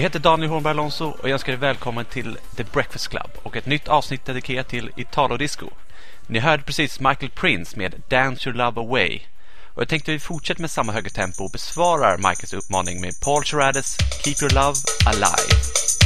Jag heter Daniel Hornberg Alonso och jag önskar er välkommen till The Breakfast Club och ett nytt avsnitt dedikerat till Italo-disco. Ni hörde precis Michael Prince med Dance Your Love Away. Och jag tänkte att vi fortsätter med samma höga tempo och besvarar Michaels uppmaning med Paul Charades Keep Your Love Alive.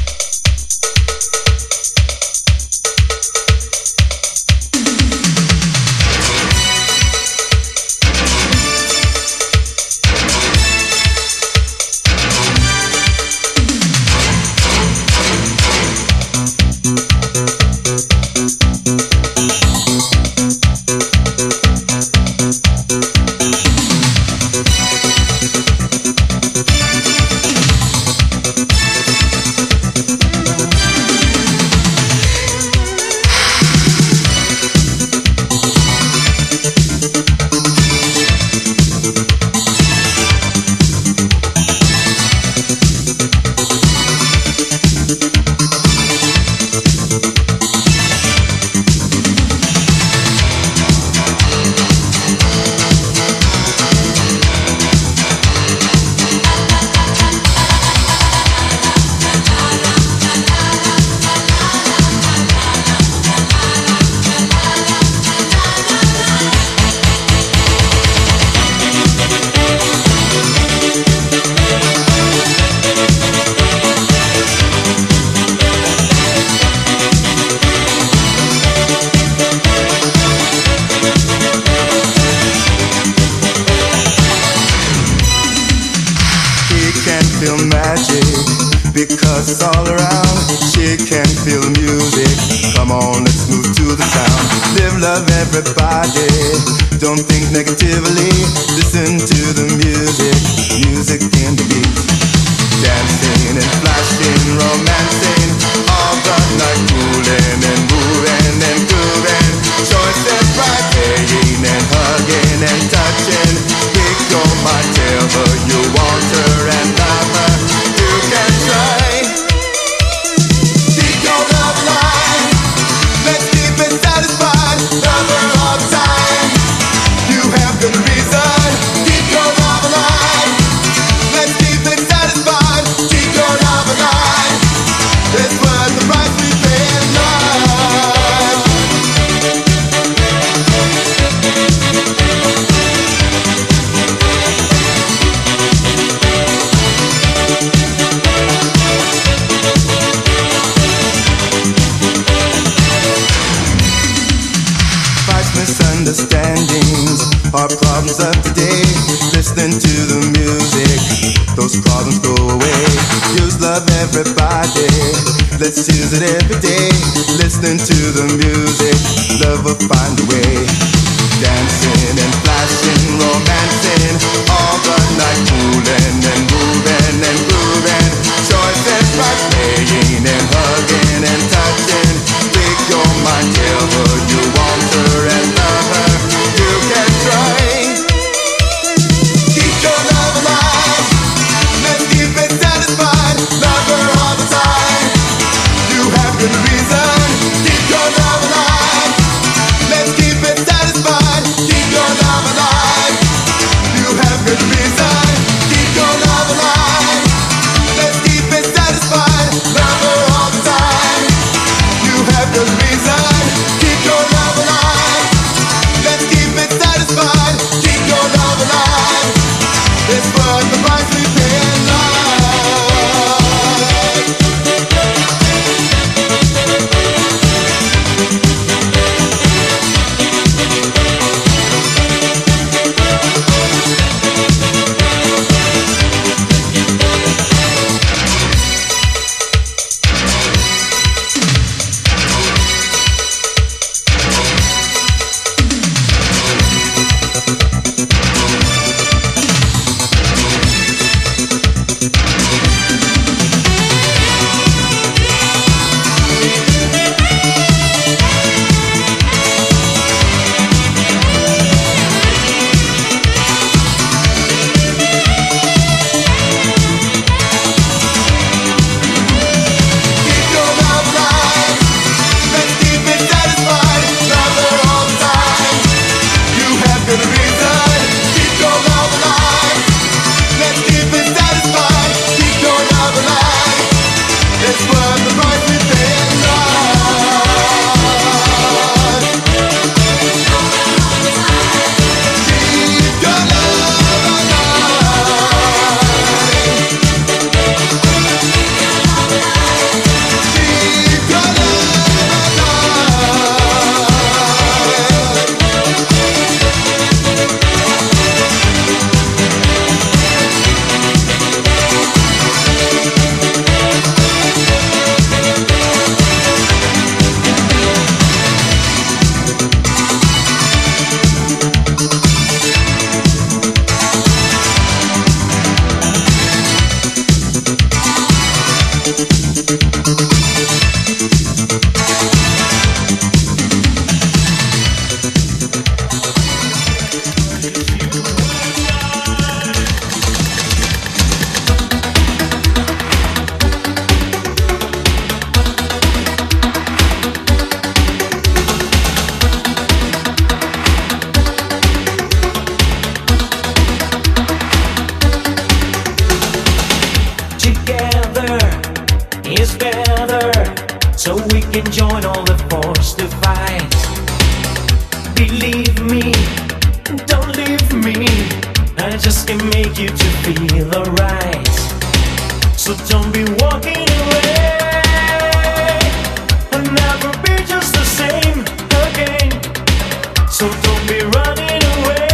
free. I just can make you to feel alright. So don't be walking away. I'll never be just the same again. So don't be running away.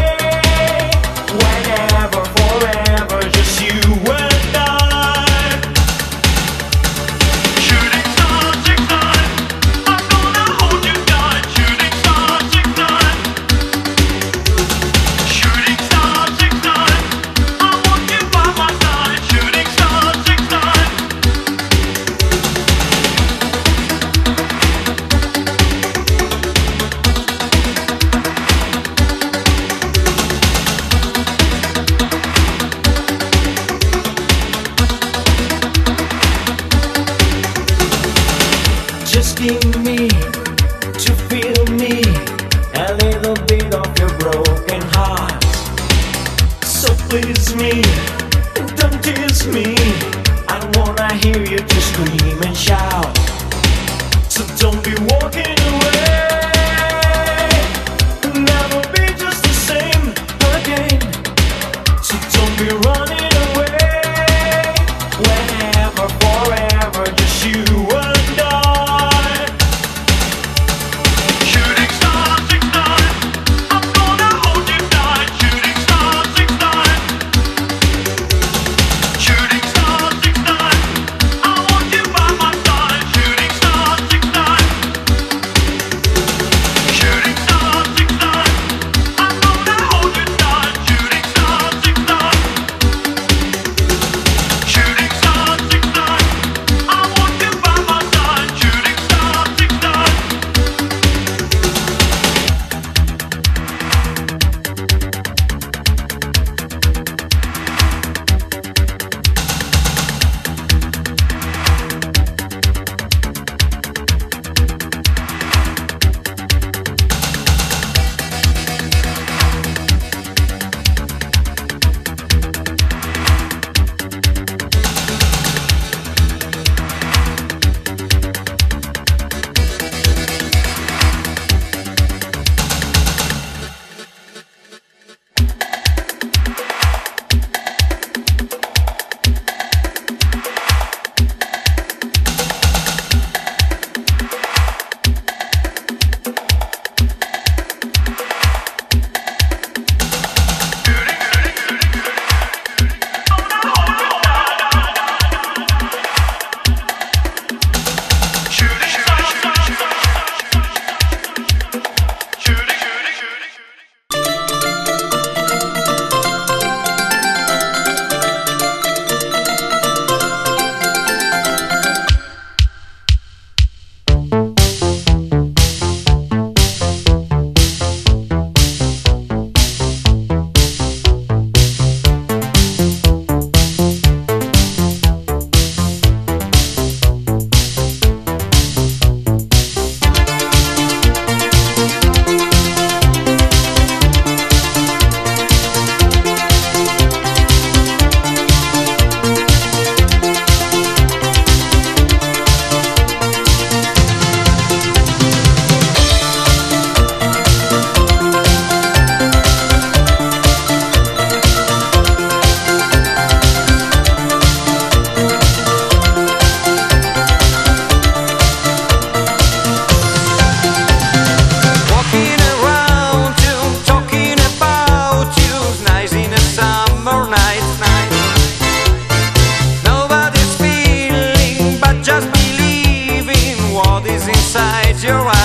inside your eyes.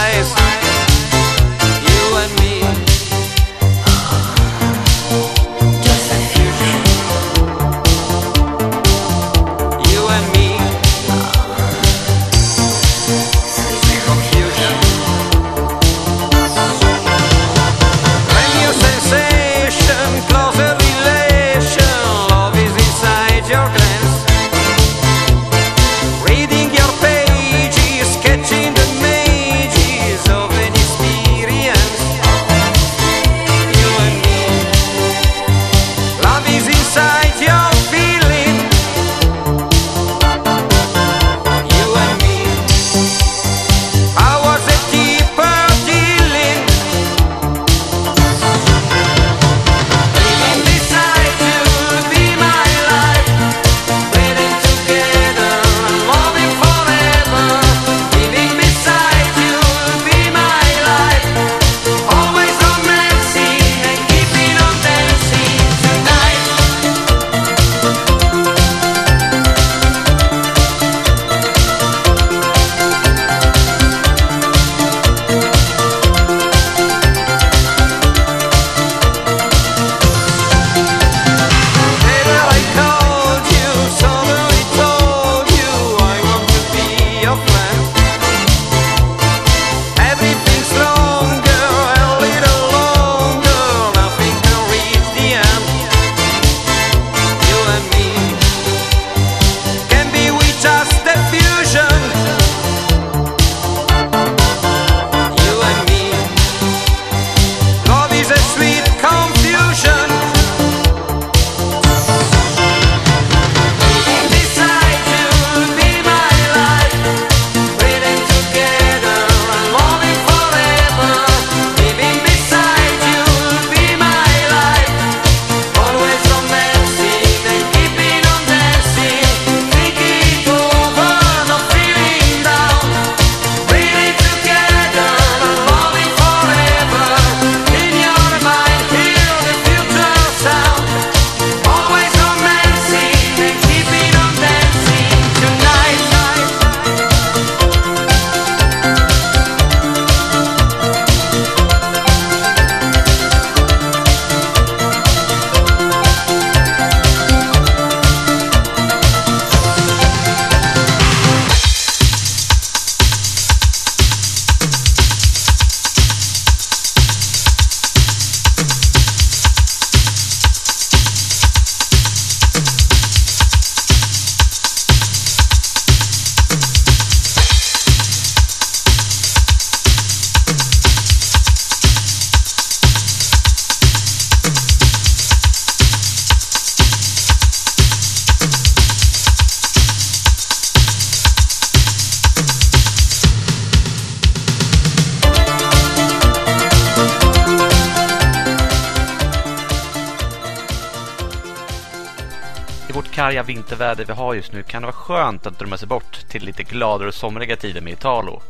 Vinterväder vi har just nu kan det vara skönt att drömma sig bort till lite gladare och somriga tider med Italo.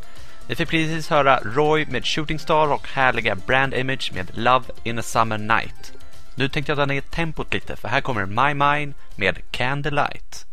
Vi fick precis höra Roy med Shooting Star och härliga Brand Image med Love in a Summer Night. Nu tänkte jag dra ner tempot lite för här kommer My Mind med Candlelight.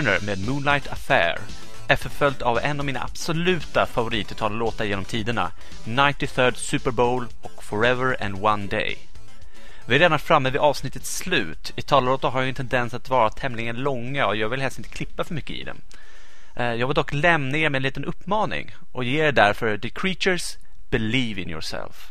Turner med Moonlight Affair efterföljt av en av mina absoluta favorititallåtar genom tiderna, 93rd Super Bowl och Forever and One Day. Vi är redan framme vid avsnittets slut. Itallåtar har ju en tendens att vara tämligen långa och jag vill helst inte klippa för mycket i dem. Eh, jag vill dock lämna er med en liten uppmaning och ger er därför The Creatures Believe in Yourself.